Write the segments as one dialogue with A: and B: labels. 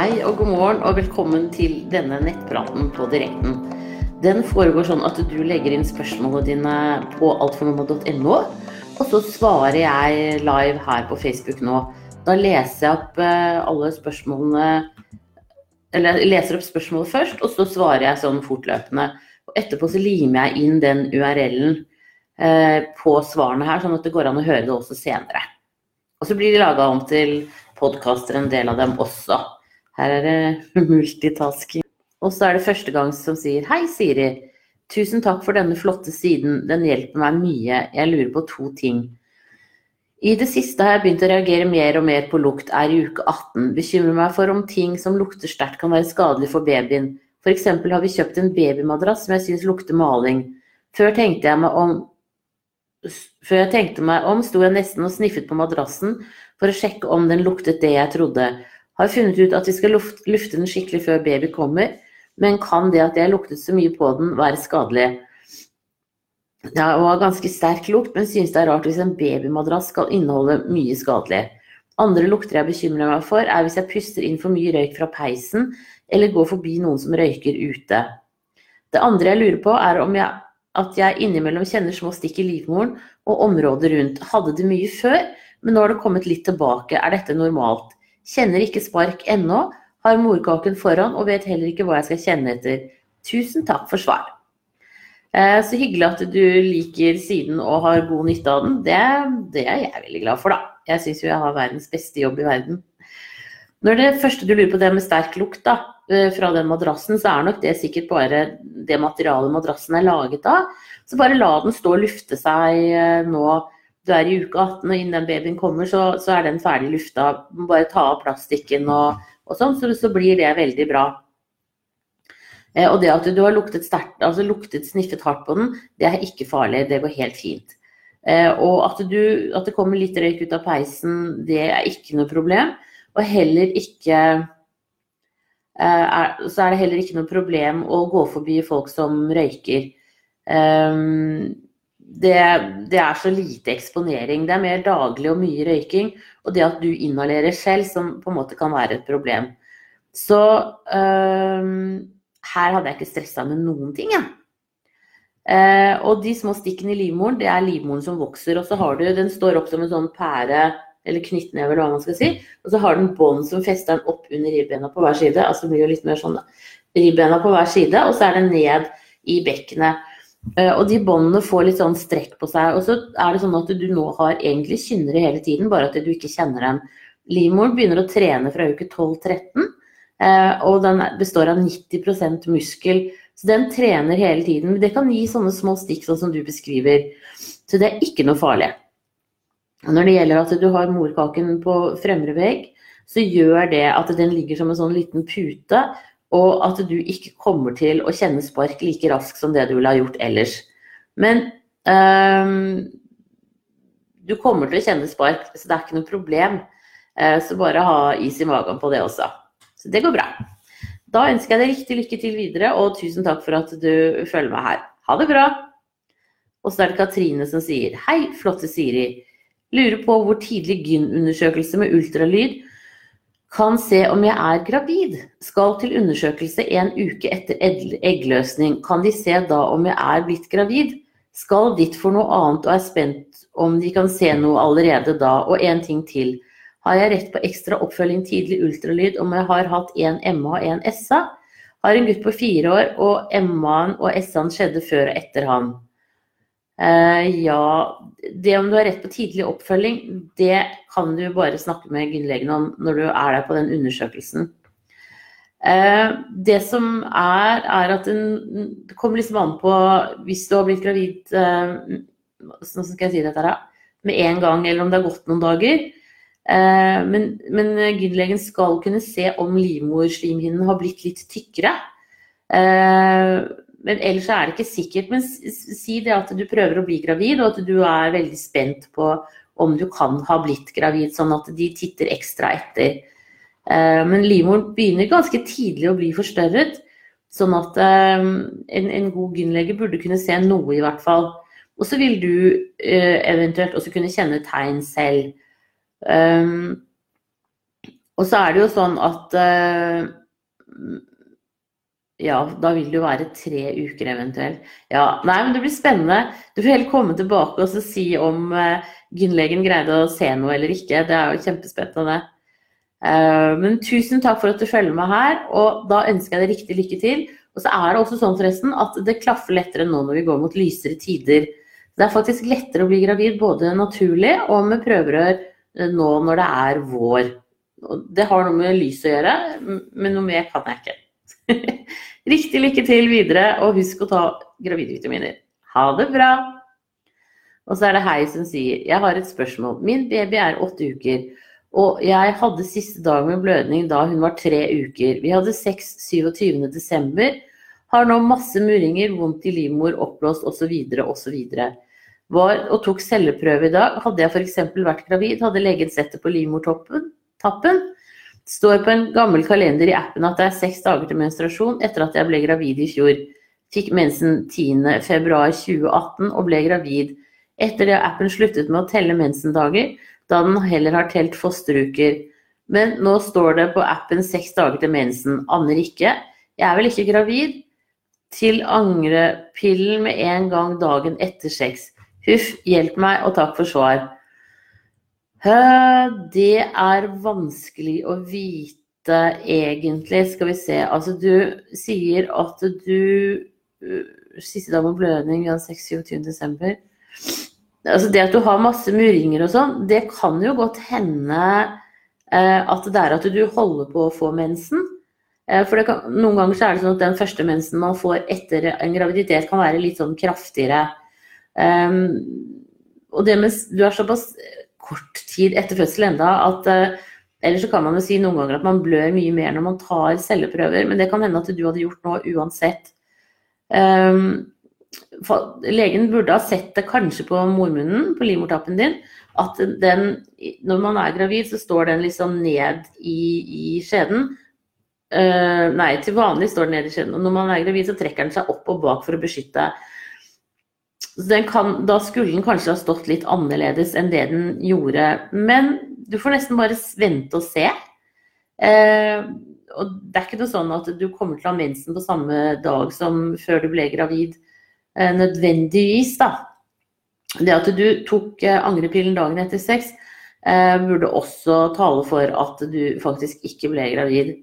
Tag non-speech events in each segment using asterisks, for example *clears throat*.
A: Hei og god morgen og velkommen til denne nettpraten på direkten. Den foregår sånn at du legger inn spørsmålene dine på altfornomma.no, og så svarer jeg live her på Facebook nå. Da leser jeg opp eh, alle spørsmålene Eller jeg leser opp spørsmålet først, og så svarer jeg sånn fortløpende. Og etterpå så limer jeg inn den URL-en eh, på svarene her, sånn at det går an å høre det også senere. Og så blir de laga om til podkaster, en del av dem også. Her er det *laughs* multitasking. Og så er det første gang som sier Hei, Siri. Tusen takk for denne flotte siden. Den hjelper meg mye. Jeg lurer på to ting. I det siste har jeg begynt å reagere mer og mer på lukt, er i uke 18. Bekymrer meg for om ting som lukter sterkt kan være skadelig for babyen. F.eks. har vi kjøpt en babymadrass som jeg syns lukter maling. Før tenkte jeg meg om før jeg tenkte meg om, sto jeg nesten og sniffet på madrassen for å sjekke om den luktet det jeg trodde. Har funnet ut at vi skal lufte den skikkelig før baby kommer, men kan det at jeg luktet så mye på den, være skadelig? Det var ganske sterk lukt, men synes det er rart hvis en babymadrass skal inneholde mye skadelig. Andre lukter jeg bekymrer meg for, er hvis jeg puster inn for mye røyk fra peisen, eller går forbi noen som røyker ute. Det andre jeg lurer på, er om jeg, at jeg innimellom kjenner små stikk i livmoren og området rundt. Hadde det mye før, men nå har det kommet litt tilbake. Er dette normalt? Kjenner ikke spark ennå, har morkaken foran og vet heller ikke hva jeg skal kjenne etter. Tusen takk for svar. Eh, så hyggelig at du liker siden og har god nytte av den. Det, det er jeg veldig glad for, da. Jeg syns jo jeg har verdens beste jobb i verden. Når det første du lurer på det med sterk lukt da, eh, fra den madrassen, så er nok det sikkert bare det materialet madrassen er laget av. Så bare la den stå og lufte seg eh, nå du er i uke 18 og innen babyen kommer, så, så er den ferdig lufta. Bare ta av plastikken og, og sånn, så, så, blir det veldig bra. Eh, og det at du har luktet, stert, altså luktet, sniffet hardt på den, det er ikke farlig. Det går helt fint. Eh, og at, du, at, det kommer litt røyk ut av peisen, det er ikke noe problem. Og heller ikke eh, er, Så er det heller ikke noe problem å gå forbi folk som røyker. Um, det, det, er så lite eksponering. Det er mer daglig og mye røyking. Og det at du inhalerer selv, som på en måte kan være et problem. Så øh, her hadde jeg ikke stressa med noen ting, jeg. Eh, og de små stikkene i livmoren, det er livmoren som vokser. Og så har du, den står opp som en sånn pære, eller knyttneve, eller hva man skal si. Og så har den bånd som fester den opp under ribbena på hver side. Altså det blir jo litt mer sånn, da. Ribbena på hver side, og så er det ned i bekkenet. Eh, og de båndene får litt sånn strekk på seg. Og så er det sånn at du nå har egentlig kynnere hele tiden, bare at du ikke kjenner dem. Livmoren begynner å trene fra uke 12-13, eh, og den består av 90% muskel. Så den trener hele tiden. Det kan gi sånne små stikk, sånn som du beskriver. Så det er ikke noe farlig. Når det gjelder at du har morkaken på fremre vegg, så gjør det at den ligger som en sånn liten pute og at du ikke kommer til å kjenne spark like raskt som det du ville ha gjort ellers. Men um, du kommer til å kjenne spark, så det er ikke noe problem. Uh, så bare ha is i magen på det også. Så det går bra. Da ønsker jeg deg riktig lykke til videre, og tusen takk for at du følger meg her. Ha det bra! Og så er det Katrine som sier Hei, flotte Siri. Lurer på hvor tidlig gyn-undersøkelse med ultralyd kan se om jeg er gravid. Skal til undersøkelse en uke etter eggløsning. Kan de se da om jeg er blitt gravid? Skal dit for noe annet og er spent om de kan se noe allerede da. Og en ting til. Har jeg rett på ekstra oppfølging tidlig ultralyd om jeg har hatt en MA og en SA? Har en gutt på fire år, og MA-en og SA-en skjedde før og etter han. Uh, ja, det om du har rett på tidlig oppfølging, det kan du bare snakke med gynlegen om når du er der på den undersøkelsen. Uh, det som er, er at en, det kommer liksom an på hvis du har blitt gravid Hvordan skal jeg si dette her, med en gang, eller om det har gått noen dager. men men gynlegen skal kunne se om livmorslimhinnen har blitt litt tykkere. Men ellers er det ikke sikkert. Men si det at du prøver å bli gravid, og at du er veldig spent på om du kan ha blitt gravid, sånn at de titter ekstra etter. Eh, men livmoren begynner ganske tidlig å bli forstørret, sånn at eh, en, en god gynlege burde kunne se noe, i hvert fall. Og så vil du eh, eventuelt også kunne kjenne tegn selv. Og så er det jo sånn at ja, da vil det jo være tre uker eventuelt. Ja, nei, men det blir spennende. Du får heller komme tilbake og si om uh, gynlegen greide å se noe eller ikke. Det er jo kjempespennende. Uh, men tusen takk for at du følger med her, og da ønsker jeg deg riktig lykke til. Og så er det også sånn forresten at det klaffer lettere nå når vi går mot lysere tider. Det er faktisk lettere å bli gravid både naturlig og med prøverør eh, nå når det er vår. Det har noe med lys å gjøre, men noe mer kan jeg ikke. *laughs* Riktig lykke til videre, og husk å ta gravidvitaminer. Ha det bra! Og så er det Hei som sier Jeg har et spørsmål. Min baby er åtte uker, og jeg hadde siste dag med blødning da hun var tre uker. Vi hadde sex 27. desember. Har nå masse murringer, vondt i livmor, oppblåst osv. osv. Var og tok celleprøve i dag. Hadde jeg f.eks. vært gravid, hadde legen sett det på livmortappen står på en gammel kalender i appen at det er seks dager til menstruasjon etter at jeg ble gravid i fjor. Fikk mensen 10.2.2018 og ble gravid. Etter det har appen sluttet med å telle mensendager, da den heller har telt fosteruker. Men nå står det på appen seks dager til mensen. Anner ikke. Jeg er vel ikke gravid? Til angrepillen med en gang dagen etter sex. Huff, hjelp meg, og takk for svar. Det er vanskelig å vite egentlig, skal vi se. Altså du sier at du Siste dag med blødning, ja, 26.12. Altså det at du har masse murringer og sånn, det kan jo godt hende eh, at det er at du holder på å få mensen. Eh, for kan, noen ganger så er det sånn at den første mensen man får etter en graviditet, kan være litt sånn kraftigere. Um, og det med Du er såpass kort tid etter fødsel enda at uh, Eller så kan man jo si noen ganger at man blør mye mer når man tar celleprøver, men det kan hende at du hadde gjort noe uansett. Um, legen burde ha sett det kanskje på mormunnen, på livmortappen din, at den, når man er gravid, så står den liksom ned i, i skjeden. Uh, nei, til vanlig står den ned i skjeden. Og når man er gravid, så trekker den seg opp og bak for å beskytte kan, da skulle den kanskje ha stått litt annerledes enn det den gjorde. Men du får nesten bare vente og se. Eh, og det er ikke noe sånn at du kommer til å ha mensen på samme dag som før du ble gravid. Eh, nødvendigvis, da. Det at du tok eh, angrepillen dagen etter sex, eh, burde også tale for at du faktisk ikke ble gravid.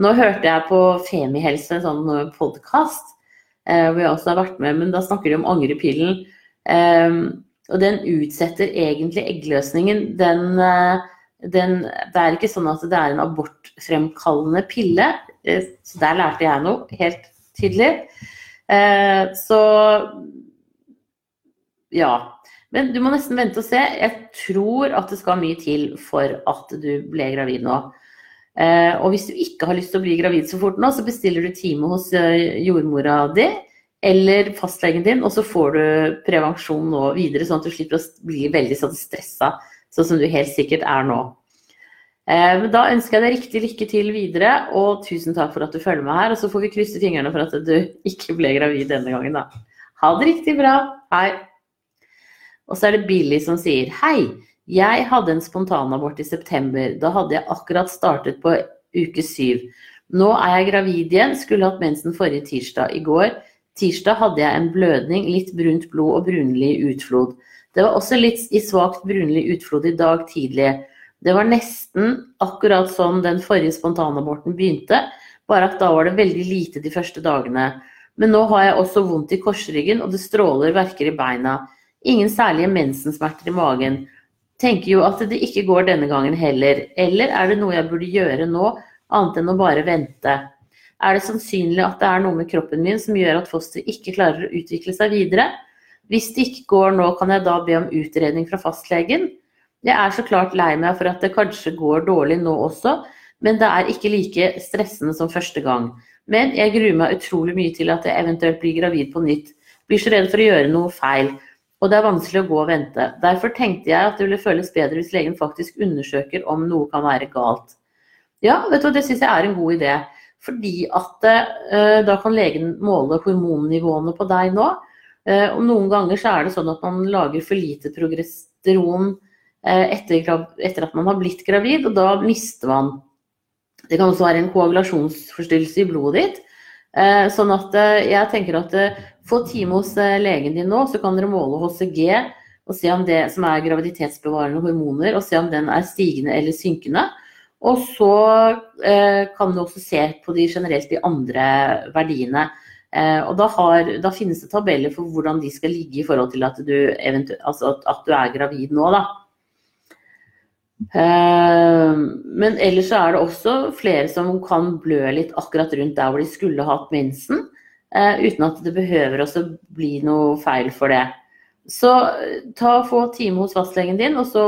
A: Nå hørte jeg på Femihelse, en sånn podkast, Eh, hvor jeg også har vært med, men da snakker de om angrepillen. Ehm, og den utsetter egentlig eggløsningen. Den, eh, den, det er ikke sånn at det er en abortfremkallende pille. Eh, så der lærte jeg noe helt tydelig. Så ja. Men du må nesten vente og se. Jeg tror at det skal mye til for at du ble gravid nå. Eh, og hvis du ikke har lyst til å bli gravid så fort nå, så bestiller du time hos eh, jordmora di eller fastlegen din, og så får du prevensjon nå videre, sånn at du slipper å bli veldig sånn stressa, sånn som du helt sikkert er nå. Eh, men da ønsker jeg deg riktig lykke til videre, og tusen takk for at du følger med her. Og så får vi krysse fingrene for at du *laughs* ikke ble gravid denne gangen, da. Ha det riktig bra. Hei. Og så er det Billy som sier hei. Jeg hadde en spontanabort i september. Da hadde jeg akkurat startet på uke syv. Nå er jeg gravid igjen, skulle hatt mensen forrige tirsdag. I går tirsdag hadde jeg en blødning, litt brunt blod og brunlig utflod. Det var også litt i svakt brunlig utflod i dag tidlig. Det var nesten akkurat som den forrige spontanaborten begynte, bare at da var det veldig lite de første dagene. Men nå har jeg også vondt i korsryggen, og det stråler verker i beina. Ingen særlige mensensmerter i magen tenker jo at det ikke går denne gangen heller. Eller er det noe jeg burde gjøre nå, annet enn å bare vente? Er det sannsynlig at det er noe med kroppen min som gjør at fosteret ikke klarer å utvikle seg videre? Hvis det ikke går nå, kan jeg da be om utredning fra fastlegen? Jeg er så klart lei meg for at det kanskje går dårlig nå også, men det er ikke like stressende som første gang. Men jeg gruer meg utrolig mye til at jeg eventuelt blir gravid på nytt. Blir så redd for å gjøre noe feil og det er vanskelig å gå og vente. Derfor tenkte jeg at det ville føles bedre hvis legen faktisk undersøker om noe kan være galt. Ja, vet du, det syns jeg er en god idé. Fordi at eh, da kan legen måle hormonnivåene på deg nå. Eh, og noen ganger så er det sånn at man lager for lite progesteron eh, etter, etter, at man har blitt gravid, og da mister man Det kan også være en koagulasjonsforstyrrelse i blodet ditt. Eh, sånn at eh, jeg tenker at få time hos legen din nå, så kan dere måle HCG og se om det som er graviditetsbevarende hormoner, og se om den er stigende eller synkende. Og så kan du også se på de generelt de andre verdiene. og da, har, da, finnes det tabeller for hvordan de skal ligge i forhold til at du, altså at du er gravid nå, da. Eh, men ellers så er det også flere som kan blø litt akkurat rundt der hvor de skulle hatt mensen, eh, uten at det behøver også bli noe feil for det. Så ta ta få time hos fastlegen din, og så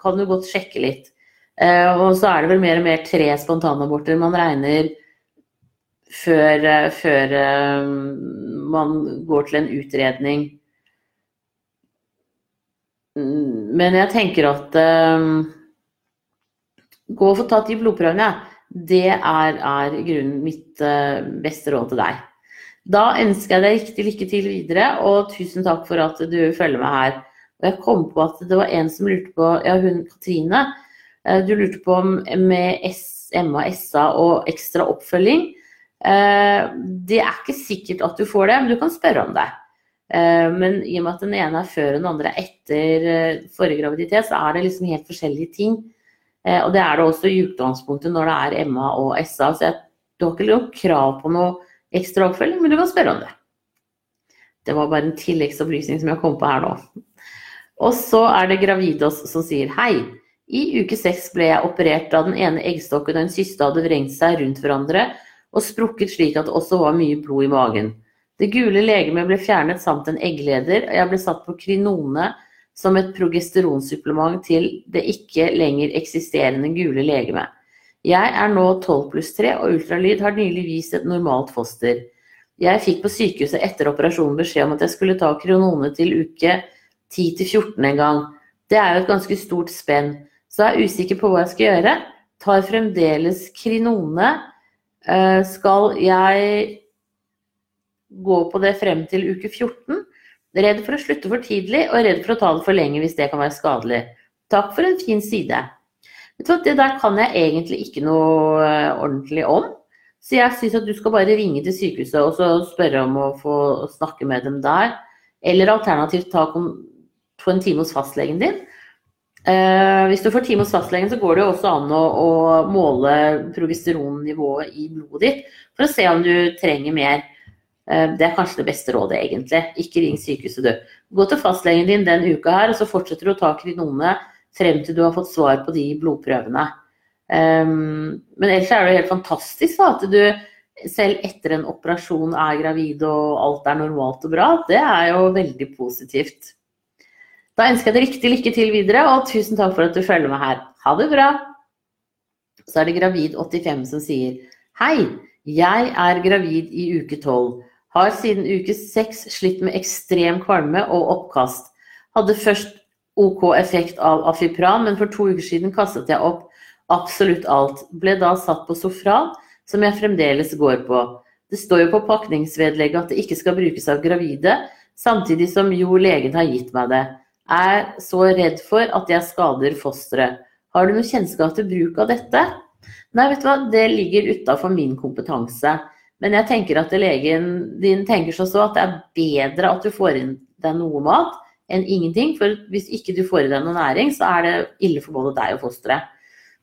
A: kan du godt sjekke litt. Og så er det vel mer og mer tre spontanaborter man regner før, før man går til en utredning. Mm, men jeg tenker at um, Gå og få tatt de blodprøvene. Det er, er grunnen mitt beste råd til deg. Da ønsker jeg deg riktig lykke til videre, og tusen takk for at du følger meg her. Og jeg kom på at det var en som lurte på Ja, hun Katrine. Uh, du lurte på om med MA, SA og ekstra oppfølging. Uh, det er ikke sikkert at du får det, men du kan spørre om det. Eh, men i og med at den ene er før og den andre er etter eh, forrige graviditet, så er det liksom helt forskjellige ting. Eh, og det er det også i utgangspunktet når det er MA og SA. Så du har ikke noe krav på noe ekstra oppfølging, men du kan spørre om det. Det var bare en tilleggsopplysning som jeg kom på her nå. Og så er det Gravidos som sier hei. I uke seks ble jeg operert da den ene eggstokken og en siste hadde vrengt seg rundt hverandre og sprukket slik at det også var mye blod i magen. Det gule legemet ble fjernet samt en eggleder, og jeg ble satt på Krinone som et progesteronsupplement til det ikke lenger eksisterende gule legemet. Jeg er nå 12 pluss 3, og ultralyd har nylig vist et normalt foster. Jeg fikk på sykehuset etter operasjonen beskjed om at jeg skulle ta kronone til uke 10-14 en gang. Det er jo et ganske stort spenn, så jeg er usikker på hva jeg skal gjøre. Tar fremdeles Krinone. Eh, skal jeg gå på det frem til uke 14. Redd for å slutte for tidlig, og redd for å ta det for lenge hvis det kan være skadelig. Takk for en fin side. Det der kan jeg egentlig ikke noe eh, ordentlig om. Så jeg syns at du skal bare ringe til sykehuset og så spørre om å få snakke med dem der. Eller alternativt ta få en time hos fastlegen din. Eh, hvis du får time hos fastlegen, så går det jo også an å, å måle progesteronnivået i blodet ditt for å se om du trenger mer. Eh, det er kanskje det beste rådet, egentlig. Ikke ring sykehuset, du. Gå til fastlegen din den uka her, og så fortsetter du å ta Krinone frem til du har fått svar på de blodprøvene. Um, men ellers er det helt fantastisk da, at du selv etter en operasjon er gravid og alt er normalt og bra. Det er jo veldig positivt. Da ønsker jeg deg riktig lykke til videre, og tusen takk for at du følger med her. Ha det bra! Så er det Gravid85 som sier Hei, jeg er gravid i uke 12. Har siden uke 6 slitt med ekstrem kvalme og oppkast. Hadde først OK effekt av Afipran, men for to uker siden kastet jeg opp absolutt alt. Ble da satt på Sofran, som jeg fremdeles går på. Det står jo på pakningsvedlegget at det ikke skal brukes av gravide, samtidig som jo legen har gitt meg det. Jeg Er så redd for at jeg skader fosteret. Har du noe kjennskap til bruk av dette? Nei, vet du hva, det ligger utafor min kompetanse. Men jeg tenker at legen din tenker så at det er bedre at du får inn deg noe mat enn ingenting. For hvis ikke du får i deg noe næring, så er det ille for både deg og fosteret.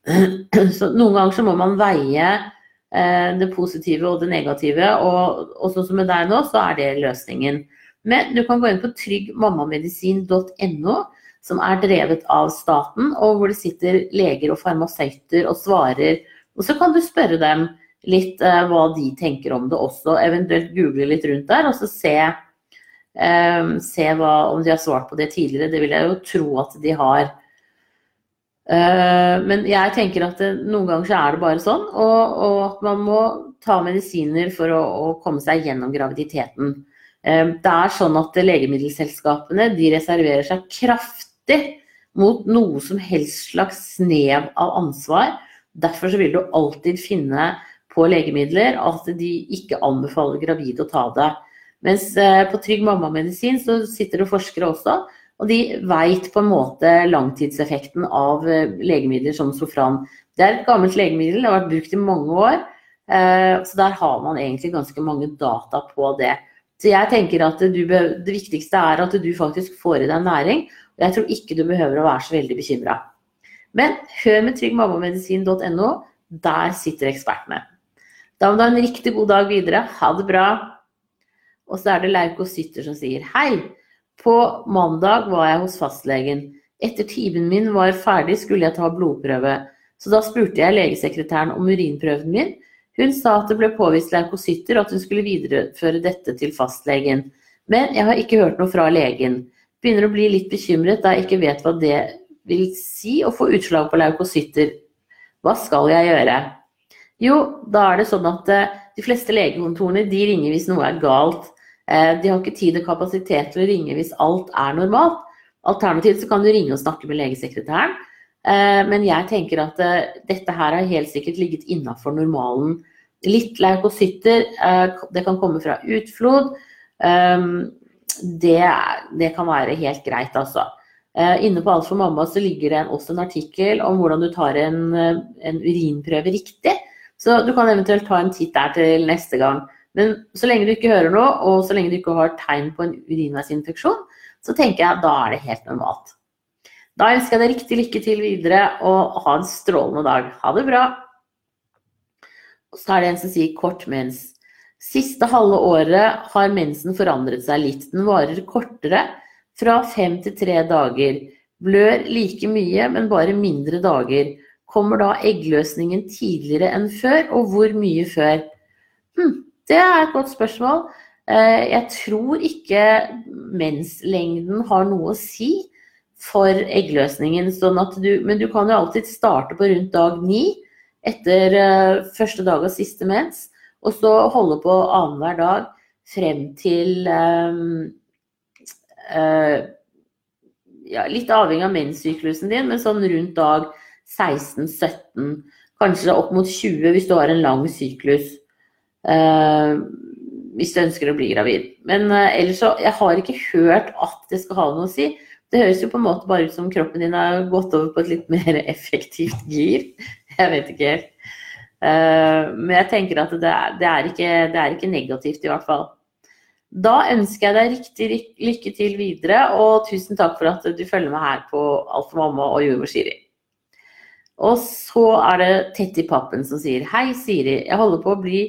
A: *clears throat* Så noen ganger så må man veie eh, det positive og det negative, og, og sånn som med deg nå, så er det løsningen. Men du kan gå inn på tryggmammamedisin.no, som er drevet av staten, og hvor det sitter leger og farmasøyter og svarer. Og så kan du spørre dem litt eh, hva de tenker om det også. Eventuelt google litt rundt der, og så se, se hva, om de har svart på det tidligere. Det vil jeg jo tro at de har. Uh, men jeg tenker at det, noen ganger så er det bare sånn, og, og at man må ta medisiner for å, å komme seg gjennom graviditeten. Uh, det er sånn at legemiddelselskapene de reserverer seg kraftig mot noe som helst slags snev av ansvar. Derfor så vil du alltid finne på legemidler at de ikke anbefaler gravide å ta det. Mens eh, på Trygg mamma-medisin så sitter det forskere også, Og de veit på en måte langtidseffekten av eh, legemidler som Sofran. Det er et gammelt legemiddel, det har vært brukt i mange år. Eh, så der har man egentlig ganske mange data på det. Så jeg tenker at du, det viktigste er at du faktisk får i deg næring. Og jeg tror ikke du behøver å være så veldig bekymra. Men hør med tryggmammamedisin.no. Der sitter ekspertene. Da må du ha en riktig god dag videre. Ha det bra. Og så er det leukocytter som sier hei. På mandag var jeg hos fastlegen. Etter timen min var ferdig, skulle jeg ta blodprøve. Så da spurte jeg legesekretæren om urinprøven min. Hun sa at det ble påvist leukocytter, og at hun skulle videreføre dette til fastlegen. Men jeg har ikke hørt noe fra legen. Begynner å bli litt bekymret da jeg ikke vet hva det vil si å få utslag på leukocytter. Hva skal jeg gjøre? Jo, da er det sånn at eh, de fleste legekontorene de ringer hvis noe er galt. Eh, de har ikke tid og kapasitet til å ringe hvis alt er normalt. Alternativt så kan du ringe og snakke med legesekretæren. Eh, men jeg tenker at eh, dette her har helt sikkert ligget innafor normalen. Litt leukocytter, det kan komme fra utflod. Det, det kan være helt greit, altså. Inne på Alt for mamma så ligger det også en artikkel om hvordan du tar en, en urinprøve riktig. Så du kan eventuelt ta en titt der til neste gang. Men så lenge du ikke hører noe, og så lenge du ikke har tegn på en urinveisinfeksjon, så tenker jeg at da er det helt normalt. Da ønsker jeg deg riktig lykke til videre, og ha en strålende dag. Ha det bra. Og så er det en som sier kort mens. Siste halve året har mensen forandret seg litt. Den varer kortere, fra fem til tre dager. Blør like mye, men bare mindre dager. Kommer da eggløsningen tidligere enn før, og hvor mye før? Hm, det er et godt spørsmål. Eh, jeg tror ikke menslengden har noe å si for eggløsningen. Sånn du, men du kan jo alltid starte på rundt dag ni etter eh, første dag og siste mens, og så holde på annenhver dag frem til um, uh, ja, Litt avhengig av menssyklusen din, men sånn rundt dag 16-17. Kanskje opp mot 20 hvis du har en lang syklus. Uh, hvis du ønsker å bli gravid. Men uh, ellers så Jeg har ikke hørt at det skal ha noe å si. Det høres jo på en måte bare ut som kroppen din har gått over på et litt mer *laughs* effektivt gir. Jeg vet ikke helt. Uh, men jeg tenker at det er, det, er ikke, det er, ikke, negativt, i hvert fall. Da ønsker jeg deg riktig lykke til videre, og tusen takk for at du følger med her på Alt for mamma og jordmor Siri. Og så er det Tetti Pappen som sier Hei, Siri. Jeg holder på å bli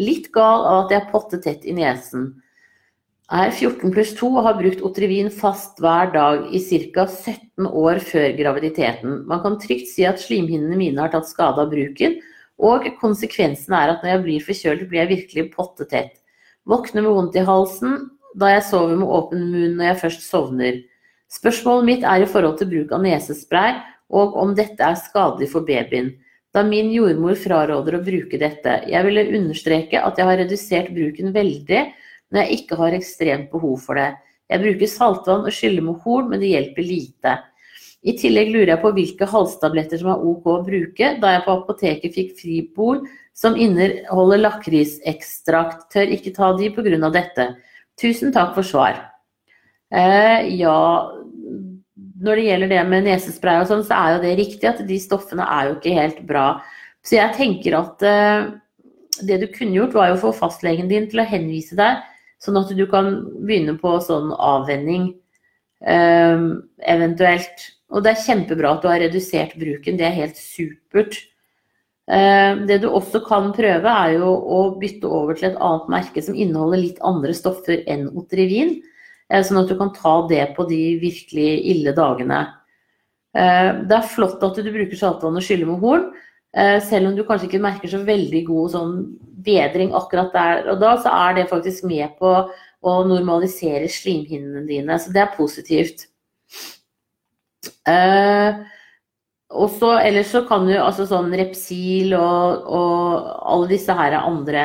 A: Litt gal av at jeg potter tett i nesen. Er 14 pluss 2 og har brukt Otrivin fast hver dag i ca. 17 år før graviditeten. Man kan trygt si at slimhinnene mine har tatt skade av bruken, og konsekvensen er at når jeg blir forkjølt, blir jeg virkelig pottetett. Våkner med vondt i halsen da jeg sover med åpen munn når jeg først sovner. Spørsmålet mitt er i forhold til bruk av nesespray, og om dette er skadelig for babyen da min jordmor fraråder å bruke dette. Jeg ville understreke at jeg har redusert bruken veldig når jeg ikke har ekstremt behov for det. Jeg bruker saltvann og skyller med horn, men det hjelper lite. I tillegg lurer jeg på hvilke halstabletter som er ok å bruke, da jeg på apoteket fikk Fribol som inneholder lakrisekstrakt. Tør ikke ta de pga. dette. Tusen takk for svar. Eh, ja, når det gjelder det med nesespray og sånn, så er jo det riktig at de stoffene er jo ikke helt bra. Så jeg tenker at uh, det du kunne gjort, var jo å få fastlegen din til å henvise deg, sånn at du kan begynne på sånn avvenning uh, eventuelt. Og det er kjempebra at du har redusert bruken, det er helt supert. Uh, det du også kan prøve, er jo å bytte over til et annet merke som inneholder litt andre stoffer enn Otrivin. Eh, sånn at du kan ta det på de virkelig ille dagene. Eh, det er flott at du bruker saltvann og skyller med horn. Eh, selv om du kanskje ikke merker så veldig god sånn bedring akkurat der og da, så er det faktisk med på å normalisere slimhinnene dine. Så det er positivt. og så, ellers så kan du altså sånn Repsil og, og alle disse her andre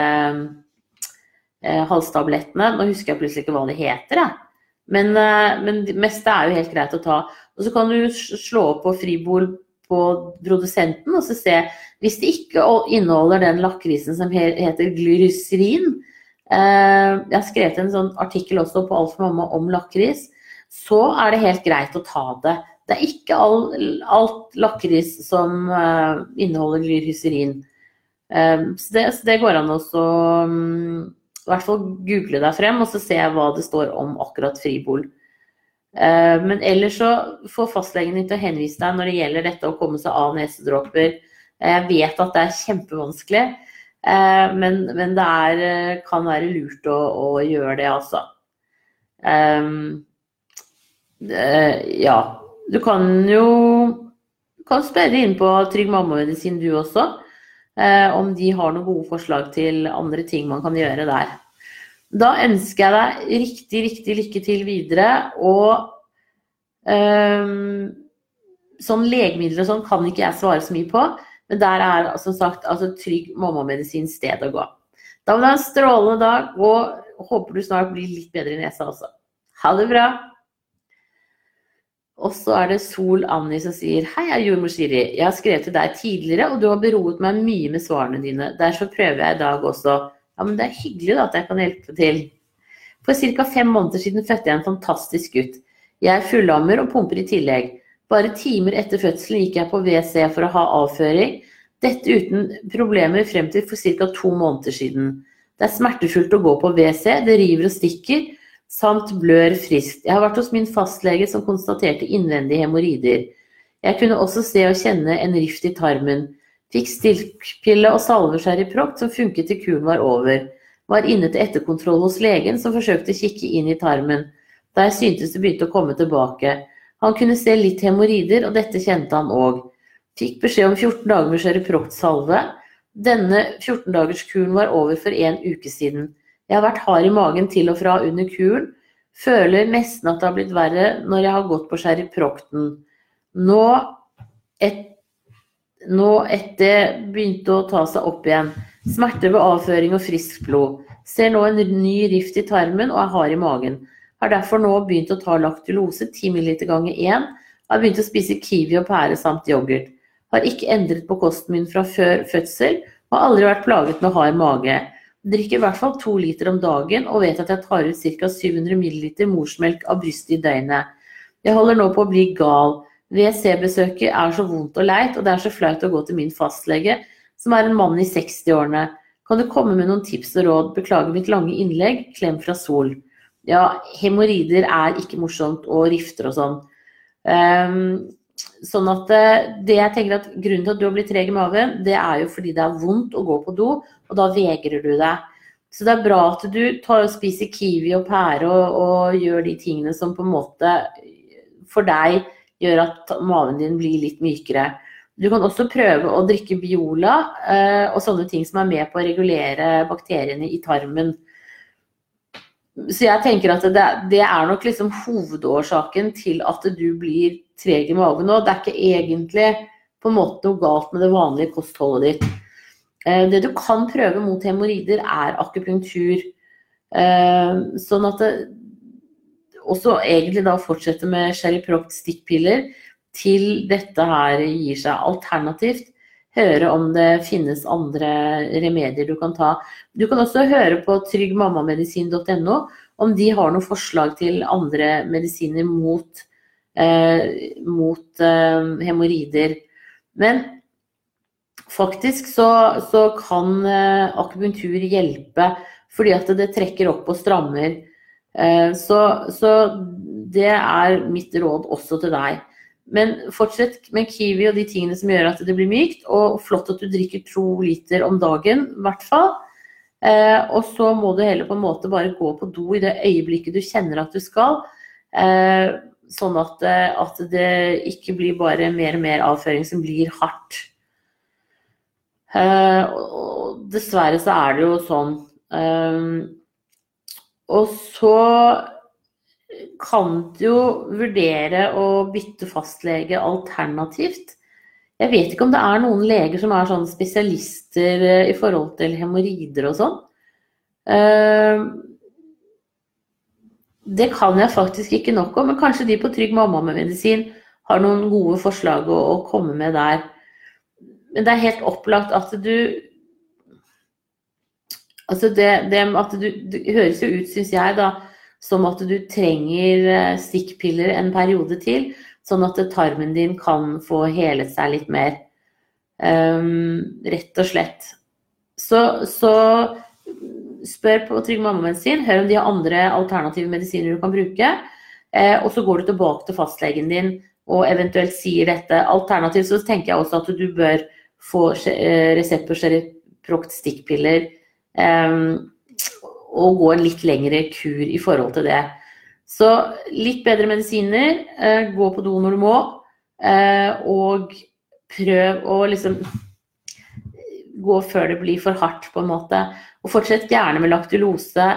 A: eh, halstablettene Nå husker jeg plutselig ikke hva de heter, jeg. Men, eh, men det meste er jo helt greit å ta. Og så kan du slå opp på fribord på produsenten og så se hvis det ikke inneholder den lakrisen som heter glycerin. Eh, jeg har skrevet en sånn artikkel også på Alt for mamma om lakris. så er det helt greit å ta det. Det er ikke all, alt lakris som uh, inneholder glyhysterin. Um, så, det, så, det, går an å um, i hvert fall google deg frem og så se hva det står om akkurat Fribol. Uh, men ellers så får fastlegen din til å henvise deg når det gjelder dette å komme seg av nesedråper. Jeg vet at det er kjempevanskelig, uh, men, men, det er, kan være lurt å, å gjøre det, altså. Um, ja, du kan jo kan spørre inn på Trygg mammamedisin du også, eh, om de har noen gode forslag til andre ting man kan gjøre der. Da ønsker jeg deg riktig, riktig lykke til videre. Og eh, sånn legemidler og sånn kan ikke jeg svare så mye på, men der er som sagt altså, Trygg mammamedisin sted å gå. Da må du ha en strålende dag, og håper du snart blir litt bedre i nesa også. Ha det bra! Og så er det Sol Anni som sier Hei, jeg er jordmor Siri. Jeg har skrevet til deg tidligere, og du har beroet meg mye med svarene dine. Derfor prøver jeg i dag også. Ja, men det er hyggelig da, at jeg kan hjelpe til. For ca. fem måneder siden fødte jeg en fantastisk gutt. Jeg er fullammer og pumper i tillegg. Bare timer etter fødselen gikk jeg på WC for å ha avføring. Dette uten problemer frem til for ca. to måneder siden. Det er smertefullt å gå på WC, det river og stikker samt blør friskt. Jeg har vært hos min fastlege som konstaterte innvendige hemoroider. Jeg kunne også se og kjenne en rift i tarmen. Fikk stilkpille og salver prokt som funket til kuren var over. Var inne til etterkontroll hos legen som forsøkte å kikke inn i tarmen. Der syntes det begynte å komme tilbake. Han kunne se litt hemoroider, og dette kjente han òg. Fikk beskjed om 14 dager med Sherryproct-salve. Denne 14-dagerskuren var over for en uke siden. Jeg har vært hard i magen til og fra under kuren. Føler nesten at det har blitt verre når jeg har gått på Sherryprocten. Nå, et, nå etter begynte å ta seg opp igjen. Smerter ved avføring og friskt blod. Ser nå en ny rift i tarmen og er hard i magen. Har derfor nå begynt å ta laktulose 10 ml ganger 1. Har begynt å spise kiwi og pære samt yoghurt. Har ikke endret på kosten min fra før fødsel og har aldri vært plaget med hard mage. Drikker i hvert fall to liter om dagen og vet at jeg tar ut ca. 700 ml morsmelk av brystet i døgnet. Jeg holder nå på å bli gal. WC-besøket er så vondt og leit, og det er så flaut å gå til min fastlege, som er en mann i 60-årene. Kan du komme med noen tips og råd? Beklager mitt lange innlegg. Klem fra Sol. Ja, hemoroider er ikke morsomt, og rifter og sånn. Um, sånn at eh, det jeg tenker at Grunnen til at du har blitt treg i magen, det er jo fordi det er vondt å gå på do, og da vegrer du deg. Så det er bra at du tar og spiser kiwi og pære og, og, gjør de tingene som på en måte for deg gjør at maven din blir litt mykere. Du kan også prøve å drikke Biola eh, og sånne ting som er med på å regulere bakteriene i tarmen. Så jeg tenker at det, det er nok liksom hovedårsaken til at du blir treg i magen nå. Det er ikke egentlig på en måte noe galt med det vanlige kostholdet ditt. Eh, det du kan prøve mot hemoroider, er akupunktur. Eh, sånn at det også egentlig da fortsette med Sherryproct stikkpiller til dette her gir seg. Alternativt høre om det finnes andre remedier du kan ta. Du kan også høre på tryggmammamedisin.no om de har noen forslag til andre medisiner mot, eh, mot eh, hemoroider. Men Faktisk så, så kan eh, akupunktur hjelpe fordi at det trekker opp og strammer. Eh, så, så, det er mitt råd også til deg. Men fortsett med kiwi og de tingene som gjør at det blir mykt. Og flott at du drikker to liter om dagen, i hvert fall. Eh, og så må du heller på en måte bare gå på do i det øyeblikket du kjenner at du skal. sånn at, at det ikke blir bare mer og mer avføring som blir hardt. Eh, og dessverre så er det jo sånn. Um, og så kan du jo vurdere å bytte fastlege alternativt. Jeg vet ikke om det er noen leger som er sånn spesialister eh, i forhold til hemoroider og sånn. Uh, det kan jeg faktisk ikke nok om, men kanskje de på Trygg mamma med medisin har noen gode forslag å, å komme med der. Men det er helt opplagt at du Altså det, det at du Det høres jo ut, syns jeg, da, som at du trenger eh, stikkpiller en periode til, sånn at tarmen din kan få helet seg litt mer. Um, rett og slett. Så, så spør på Trygg mammamedisin, hør om de har andre alternative medisiner du kan bruke. Eh, og så går du tilbake til fastlegen din og eventuelt sier dette. Alternativt så tenker jeg også at du bør få eh, resept på Sherryproct stikkpiller eh, og gå en litt lengre kur i forhold til det. Så litt bedre medisiner, eh, gå på do når du må, eh, og prøv å liksom gå før det blir for hardt, på en måte. Og fortsett gjerne med laktulose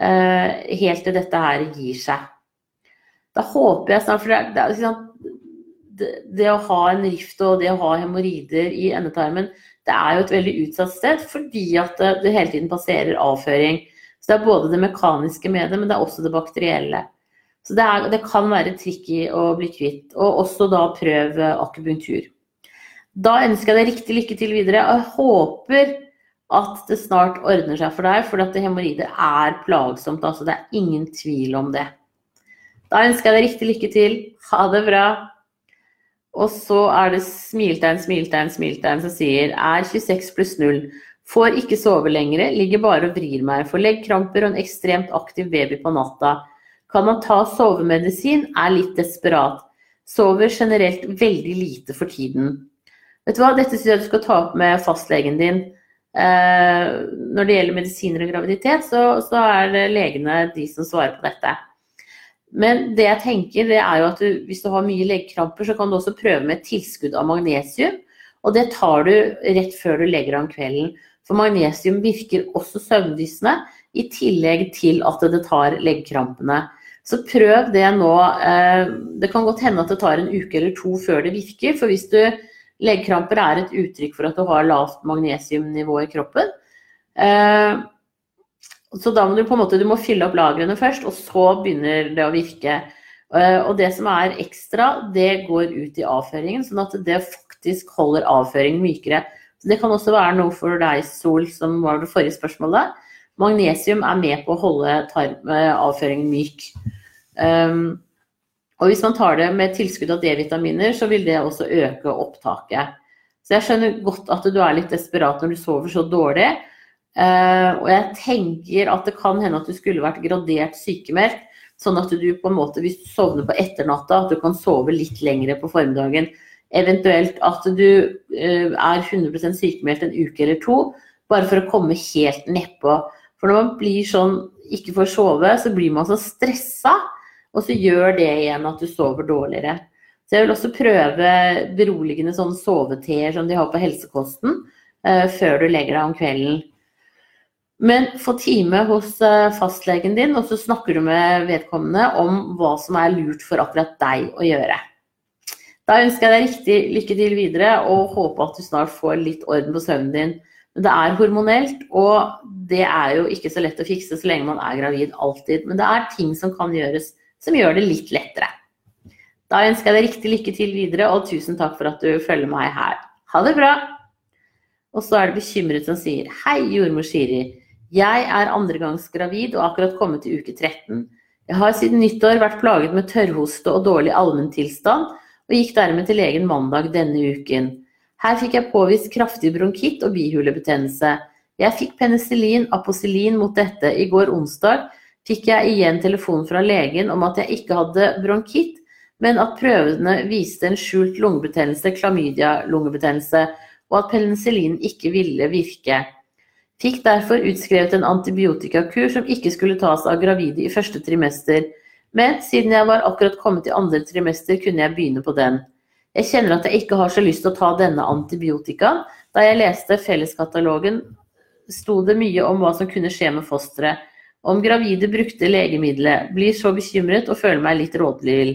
A: eh, helt til dette her gir seg. Da håper jeg snart For det, det, det, å ha en rift og det å ha hemoroider i endetarmen, det er jo et veldig utsatt sted fordi at det, det hele tiden passerer avføring. Så det er både det mekaniske med det, men det er også det bakterielle. Så det, er, det kan være tricky å bli kvitt. Og også da prøv akupunktur. Da ønsker jeg deg riktig lykke til videre. Og jeg håper at det snart ordner seg for deg, for at hemoroider er plagsomt. Altså, det er ingen tvil om det. Da ønsker jeg deg riktig lykke til. Ha det bra. Og så er det smiltegn, smiltegn, smiltegn som sier er 26 pluss 0. Får ikke sove lenger, ligger bare og vrir meg. Får leggkramper og en ekstremt aktiv baby på natta. Kan man ta sovemedisin? Er litt desperat. Sover generelt veldig lite for tiden. Vet du hva, dette syns jeg du skal ta opp med fastlegen din. Eh, når det gjelder medisiner og graviditet, så, så, er det legene de som svarer på dette. Men det jeg tenker, det er jo at du, hvis du har mye leggkramper, så kan du også prøve med tilskudd av magnesium. Og det tar du rett før du legger deg om kvelden. For magnesium virker også søvndyssende, i tillegg til at det tar leggkrampene. Så prøv det nå. Eh, det kan godt hende at det tar en uke eller to før det virker. For hvis du Leggkramper er et uttrykk for at du har lavt magnesiumnivå i kroppen. Eh, så da må du på en måte du må fylle opp lagrene først, og så begynner det å virke. Eh, og det som er ekstra, det går ut i avføringen, sånn at det faktisk holder avføringen mykere. Det kan også være noe for deg, Sol, som var det forrige spørsmålet. Magnesium er med på å holde eh, avføringen myk. Um, og hvis man tar det med tilskudd av D-vitaminer, så vil det også øke opptaket. Så jeg skjønner godt at du er litt desperat når du sover så dårlig. Uh, og jeg tenker at det kan hende at du skulle vært gradert sykemeldt. Sånn at du på en måte, hvis du sovner på etternatta, at du kan sove litt lengre på formiddagen. Eventuelt at du uh, er 100% sykemeldt en uke eller to, bare for å komme helt nedpå. For når man blir sånn ikke får sove, så blir man så stressa og så gjør det igjen at du sover dårligere. Så jeg vil også prøve beroligende sånn soveteer som de har på helsekosten, uh, før du legger deg om kvelden. Men få time hos uh, fastlegen din, og så snakker du med vedkommende om hva som er lurt for akkurat deg å gjøre. Da ønsker jeg deg riktig lykke til videre, og håper at du snart får litt orden på søvnen din. Men det er hormonelt, og det er jo ikke så lett å fikse så lenge man er gravid alltid. Men det er ting som kan gjøres som gjør det litt lettere. Da ønsker jeg deg riktig lykke til videre, og tusen takk for at du følger meg her. Ha det bra! Og så er det bekymret som sier Hei, jordmor Siri. Jeg er andregangs gravid og akkurat kommet til uke 13. Jeg har siden nyttår vært plaget med tørrhoste og dårlig allmenntilstand, og gikk dermed til legen mandag denne uken. Her fikk jeg påvist kraftig bronkitt og bihulebetennelse. Jeg fikk penicillin, aposilin mot dette i går onsdag, fikk jeg igjen telefon fra legen om at jeg ikke hadde bronkitt, men at prøvene viste en skjult lungebetennelse, klamydia-lungebetennelse, og at penicillin ikke ville virke. Fikk derfor utskrevet en antibiotikakur som ikke skulle tas av gravide i første trimester, men siden jeg var akkurat kommet i andre trimester, kunne jeg begynne på den. Jeg kjenner at jeg ikke har så lyst til å ta denne antibiotikaen. Da jeg leste felleskatalogen, sto det mye om hva som kunne skje med fosteret om gravide brukte legemiddelet, blir så bekymret og føler meg litt rådvill.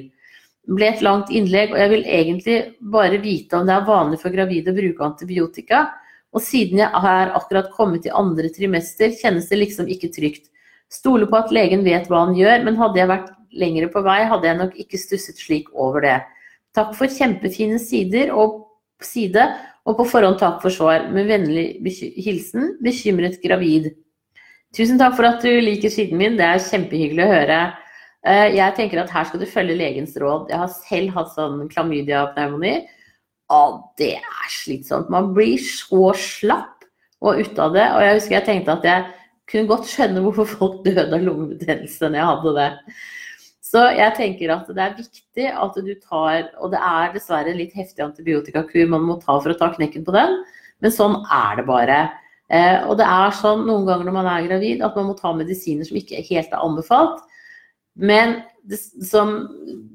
A: Det ble et langt innlegg, og jeg vil egentlig bare vite om det er vanlig for gravide å bruke antibiotika. Og siden jeg er akkurat kommet i andre trimester, kjennes det liksom ikke trygt. Stoler på at legen vet hva han gjør, men hadde jeg vært lengre på vei, hadde jeg nok ikke stusset slik over det. Takk for kjempefine sider og side, og på forhånd takk for svar. Med vennlig hilsen bekymret gravid. Tusen takk for at du liker siden min. Det er kjempehyggelig å høre. Eh, jeg tenker at her skal du følge legens råd. Jeg har selv hatt sånn klamydia-pneumoni. Og det er slitsomt. Man blir så slapp og ute av det. Og jeg husker jeg tenkte at jeg kunne godt skjønne hvorfor folk døde av lungebetennelse når jeg hadde det. Så jeg tenker at det er viktig at du tar Og det er dessverre en litt heftig antibiotikakur man må ta for å ta knekken på den, men sånn er det bare. Eh, og det er sånn noen ganger når man er gravid at man må ta medisiner som ikke helt er anbefalt. Men det, som,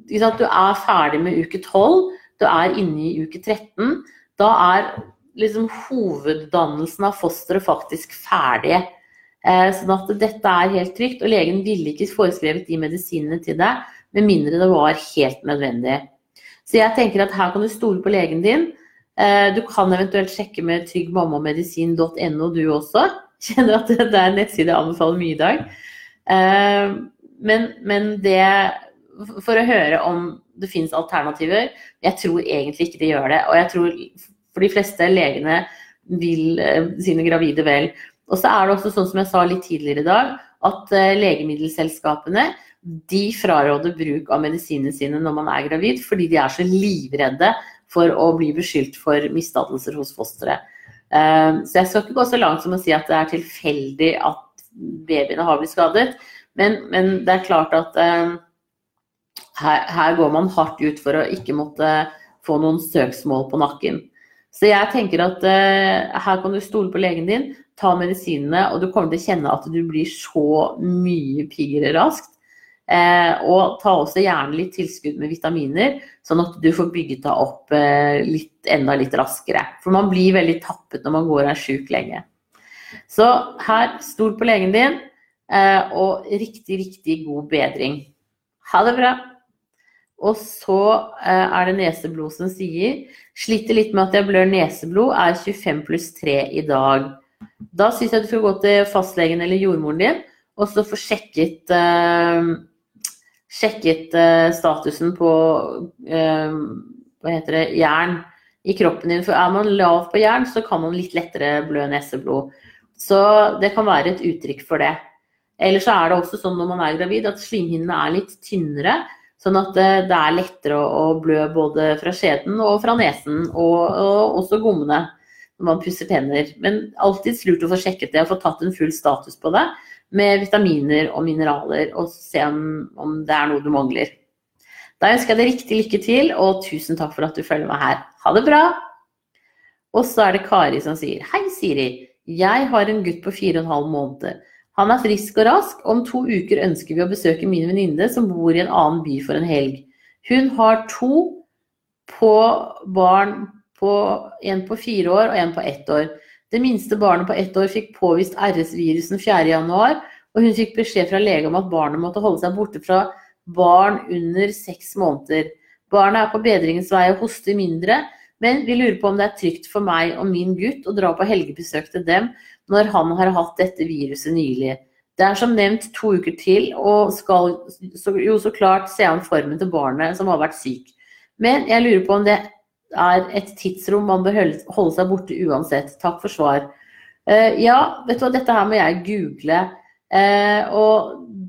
A: sant, du er ferdig med uke 12, du er inne i uke 13. Da er liksom hoveddannelsen av fosteret faktisk ferdig. Eh, sånn at dette er helt trygt, og legen ville ikke foreskrevet de medisinene til deg med mindre det var helt nødvendig. Så jeg tenker at her kan du stole på legen din. Eh, du kan eventuelt sjekke med tryggmammamedisin.no du også. *laughs* Kjenner at det er en nettside jeg anbefaler mye i dag. Eh, men, men det For å høre om det finnes alternativer. Jeg tror egentlig ikke det gjør det. Og jeg tror for de fleste legene vil sine gravide vel. Og så er det også sånn som jeg sa litt tidligere i dag, at eh, legemiddelselskapene de fraråder bruk av medisinene sine når man er gravid, fordi de er så livredde for å bli beskyldt for misdannelser hos fosteret. Eh, så jeg skal ikke gå så langt som å si at det er tilfeldig at babyene har blitt skadet, men, men det er klart at eh, her, her, går man hardt ut for å ikke måtte få noen søksmål på nakken. Så jeg tenker at her kan du stole på legen din ta medisinene, og du kommer til å kjenne at du blir så mye piggere raskt. Eh, og ta også gjerne litt tilskudd med vitaminer, sånn at du får bygget deg opp eh, litt, enda litt raskere. For man blir veldig tappet når man går og er sjuk lenge. Så her, stol på legen din, eh, og riktig, riktig god bedring. Ha det bra! Og så eh, er det neseblod som sier Sliter litt med at jeg blør neseblod, er 25 pluss 3 i dag. Da syns jeg du skal gå til fastlegen eller jordmoren din og så få sjekket, eh, sjekket eh, statusen på eh, hva heter det, jern i kroppen din. For er man lav på jern, så kan man litt lettere blø neseblod. Så det kan være et uttrykk for det. Eller så er det også sånn når man er gravid at slimhinnene er litt tynnere. Sånn at det, det er lettere å, blø både fra skjeden og fra nesen, og, og også gommene når man pusser tenner. Men alltid lurt å få sjekket det og få tatt en full status på det med vitaminer og mineraler, og se om, om det er noe du mangler. Da ønsker jeg deg riktig lykke til, og tusen takk for at du følger meg her. Ha det bra! Og så er det Kari som sier Hei, Siri. Jeg har en gutt på fire og en. Han er frisk og rask. Om to uker ønsker vi å besøke min venninne som bor i en annen by for en helg. Hun har to på barn på, en på fire år og en på ett år. Det minste barnet på ett år fikk påvist RS-virusen 4.1, og hun fikk beskjed fra lege om at barnet måtte holde seg borte fra barn under seks måneder. Barnet er på bedringens vei og hoster mindre, men vi lurer på om det er trygt for meg og min gutt å dra på helgebesøk til dem når han har hatt dette viruset nylig. Det er som nevnt to uker til, og skal jo så klart se an formen til barnet som har vært syk. Men jeg lurer på om det er et tidsrom man bør holde seg borte uansett. Takk for svar. Uh, ja, vet du hva, dette her må jeg google. Uh, og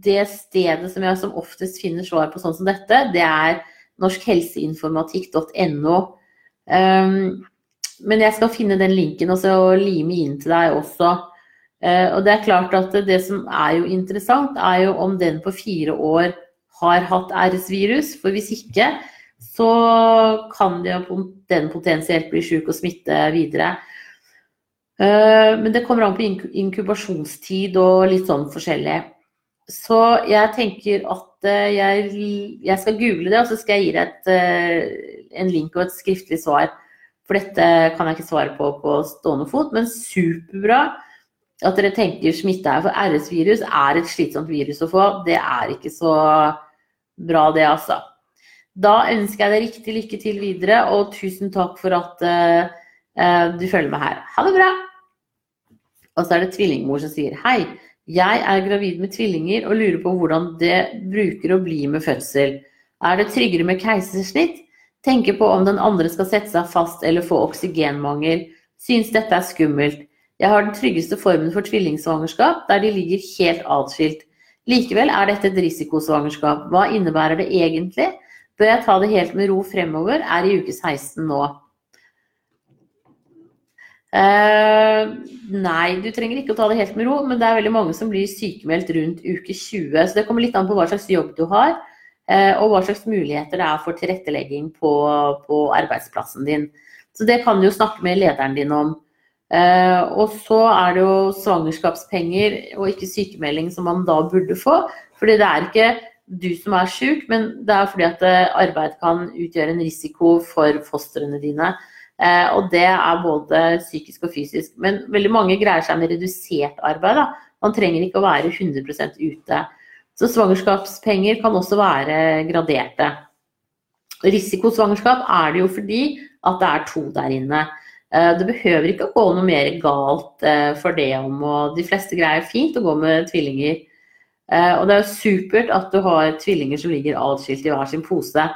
A: det stedet som jeg som oftest finner svar på sånn som dette, det er norskhelseinformatikk.no. Um, men jeg skal finne den linken og så lime inn til deg også. Uh, og det er klart at det som er jo interessant, er jo om den på fire år har hatt RS-virus. For hvis ikke, så kan den potensielt bli syk og smitte videre. Eh, men det kommer an på inkubasjonstid og litt sånn forskjellig. Så jeg tenker at eh, jeg, jeg skal google det, og så skal jeg gi deg et, eh, en link og et skriftlig svar. For dette kan jeg ikke svare på på stående fot, men superbra at dere tenker smitte her. For RS-virus er et slitsomt virus å få. Det er ikke så bra, det, altså. Da ønsker jeg deg riktig lykke til videre, og tusen takk for at uh, du følger med her. Ha det bra! Og så er det tvillingmor som sier hei. Jeg er gravid med tvillinger og lurer på hvordan det bruker å bli med fødsel. Er det tryggere med keisersnitt? Tenker på om den andre skal sette seg fast eller få oksygenmangel. Syns dette er skummelt. Jeg har den tryggeste formen for tvillingsvangerskap, der de ligger helt atskilt. Likevel er dette et risikosvangerskap. Hva innebærer det egentlig? Bør jeg ta det helt med ro fremover? Er i uke 16 nå. Uh, nei, du trenger ikke å ta det helt med ro, men det er veldig mange som blir sykemeldt rundt uke 20. Så det kommer litt an på hva slags jobb du har, uh, og hva slags muligheter det er for tilrettelegging på, på arbeidsplassen din. Så det kan du jo snakke med lederen din om. Uh, og så er det jo svangerskapspenger og ikke sykemelding som man da burde få. Fordi det er ikke du som er syk, men det er fordi at eh, arbeid kan utgjøre en risiko for fostrene dine. Uh, og det er både psykisk og fysisk. Men veldig mange greier seg med redusert arbeid. Da. Man trenger ikke å være 100% ute. Så svangerskapspenger kan også være graderte. Risikosvangerskap er det jo fordi at det er to der inne. Eh, det behøver ikke å gå noe mer galt eh, for det om, og de fleste greier fint å gå med tvillinger. Eh, og det er jo supert at du har tvillinger som ligger atskilt i hver sin pose.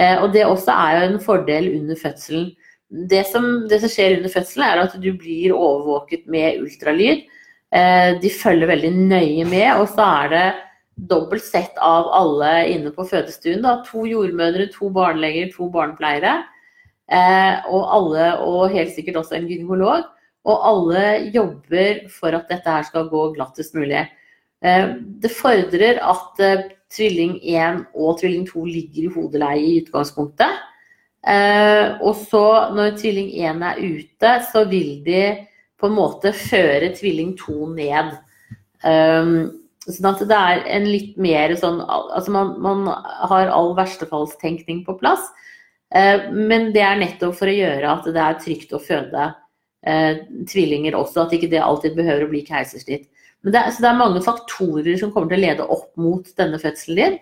A: Og det også er jo en fordel under fødselen. Det som, det som skjer under fødselen, er at du blir overvåket med ultralyd. De følger veldig nøye med, og så er det dobbelt sett av alle inne på fødestuen. Da. To jordmødre, to barneleger, to barnepleiere. Eh, og alle, og helt sikkert også en gynekolog. Og alle jobber for at dette her skal gå glattest mulig. Eh, det fordrer at eh, tvilling 1 og tvilling 2 ligger i hodeleie i utgangspunktet. Og så, når tvilling 1 er ute, så vil de på en måte føre tvilling 2 ned. Sånn at det er en litt mer sånn Altså man, man har all verstefallstenkning på plass. Eh, men det er nettopp for å gjøre at det er trygt å føde eh, tvillinger også, at ikke det alltid behøver å bli keisersnitt. Men det så det er mange faktorer som kommer til å lede opp mot denne fødselen din.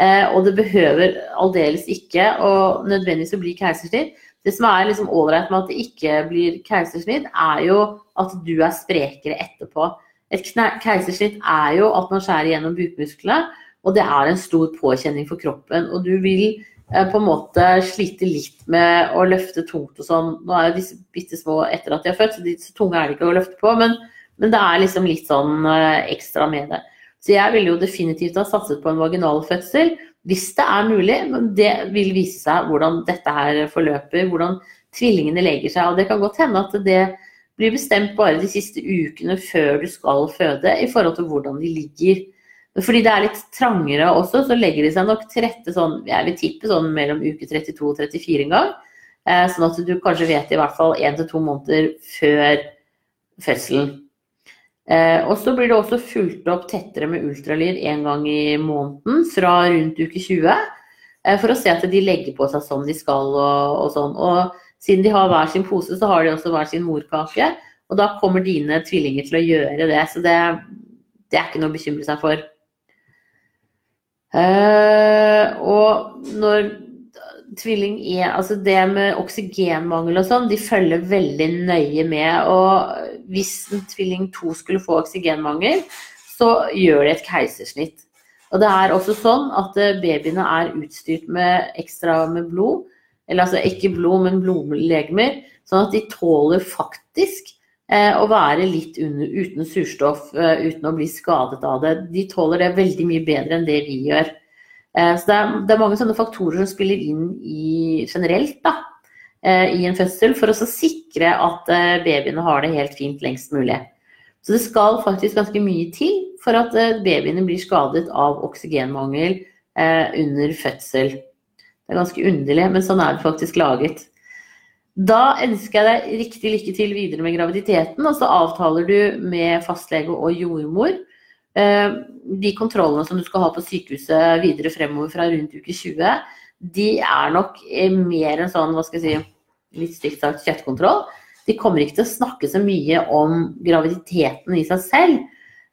A: Eh, og det behøver aldeles ikke å nødvendigvis å bli keisersnitt. Det som er liksom ålreit med at det ikke blir keisersnitt, er jo at du er sprekere etterpå. Et keisersnitt er jo at man skjærer gjennom bukmusklene, og det er en stor påkjenning for kroppen. Og du vil Eh, på en måte slite litt med å løfte tungt og sånn. Nå er jo disse bitte små etter at de har født, så de så tunge er det ikke å løfte på. Men, men, det er liksom litt sånn eh, ekstra med det. Så jeg ville jo definitivt ha satset på en vaginal fødsel hvis det er mulig. Men det vil vise seg hvordan dette her forløper, hvordan tvillingene legger seg. Og det kan godt hende at det blir bestemt bare de siste ukene før du skal føde, i forhold til hvordan de ligger. Fordi det er litt trangere også, så legger de seg nok til rette sånn, jeg vil tippe sånn mellom uke 32 og 34 en gang. Eh, sånn at du kanskje vet i hvert fall én til to måneder før fødselen. Eh, og så blir det også fulgt opp tettere med ultralyd en gang i måneden fra rundt uke 20. Eh, for å se at de legger på seg sånn de skal og, og sånn. Og siden de har hver sin pose, så har de også hver sin morkake. Og da kommer dine tvillinger til å gjøre det. Så det, det er ikke noe å bekymre seg for. Uh, og når tvilling er Altså det med oksygenmangel og sånn, de følger veldig nøye med. Og hvis en tvilling to skulle få oksygenmangel, så gjør de et keisersnitt. Og det er også sånn at eh, babyene er utstyrt med ekstra med blod. Eller altså ikke blod, men blodlegemer. Sånn at de tåler faktisk eh, å være litt under, uten surstoff, eh, uten å bli skadet av det. De tåler det veldig mye bedre enn det vi gjør. Eh, så det er, det er, mange sånne faktorer som spiller inn i, generelt da, eh, i en fødsel, for å sikre at eh, babyene har det helt fint lengst mulig. Så det skal faktisk ganske mye til for at babyene blir skadet av oksygenmangel under fødsel. Det er ganske underlig, men sånn er det faktisk laget. Da ønsker jeg deg riktig lykke til videre med graviditeten, og så avtaler du med fastlege og jordmor de kontrollene som du skal ha på sykehuset videre fremover fra rundt uke 20, de er nok eh, mer en sånn, hva skal jeg si, litt stygt sagt kjøttkontroll. De kommer ikke til å snakke så mye om graviditeten i seg selv.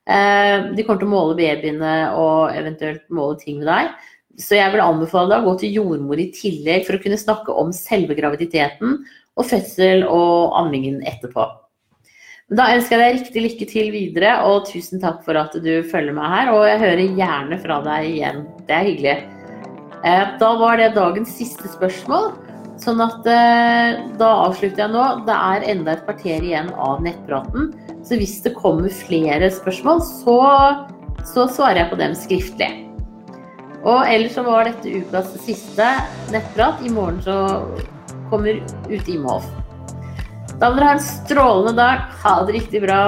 A: Eh, de kommer til å måle babyene og eventuelt måle ting med deg. Så jeg vil anbefale deg å gå til jordmor i tillegg for å kunne snakke om selve graviditeten og fødsel og ammingen etterpå. Da ønsker jeg deg riktig lykke til videre, og tusen takk for at du følger meg her. Og jeg hører gjerne fra deg igjen. Det er hyggelig. Eh, da var det dagens siste spørsmål. Sånn at eh, da avslutter jeg nå. Det er enda et kvarter igjen av nettpraten. Så hvis det kommer flere spørsmål, så, så svarer jeg på dem skriftlig. Og ellers så var dette ukas siste nettprat. I morgen så kommer Ute Imhoff. Da må dere ha en strålende dag. Ha det riktig bra.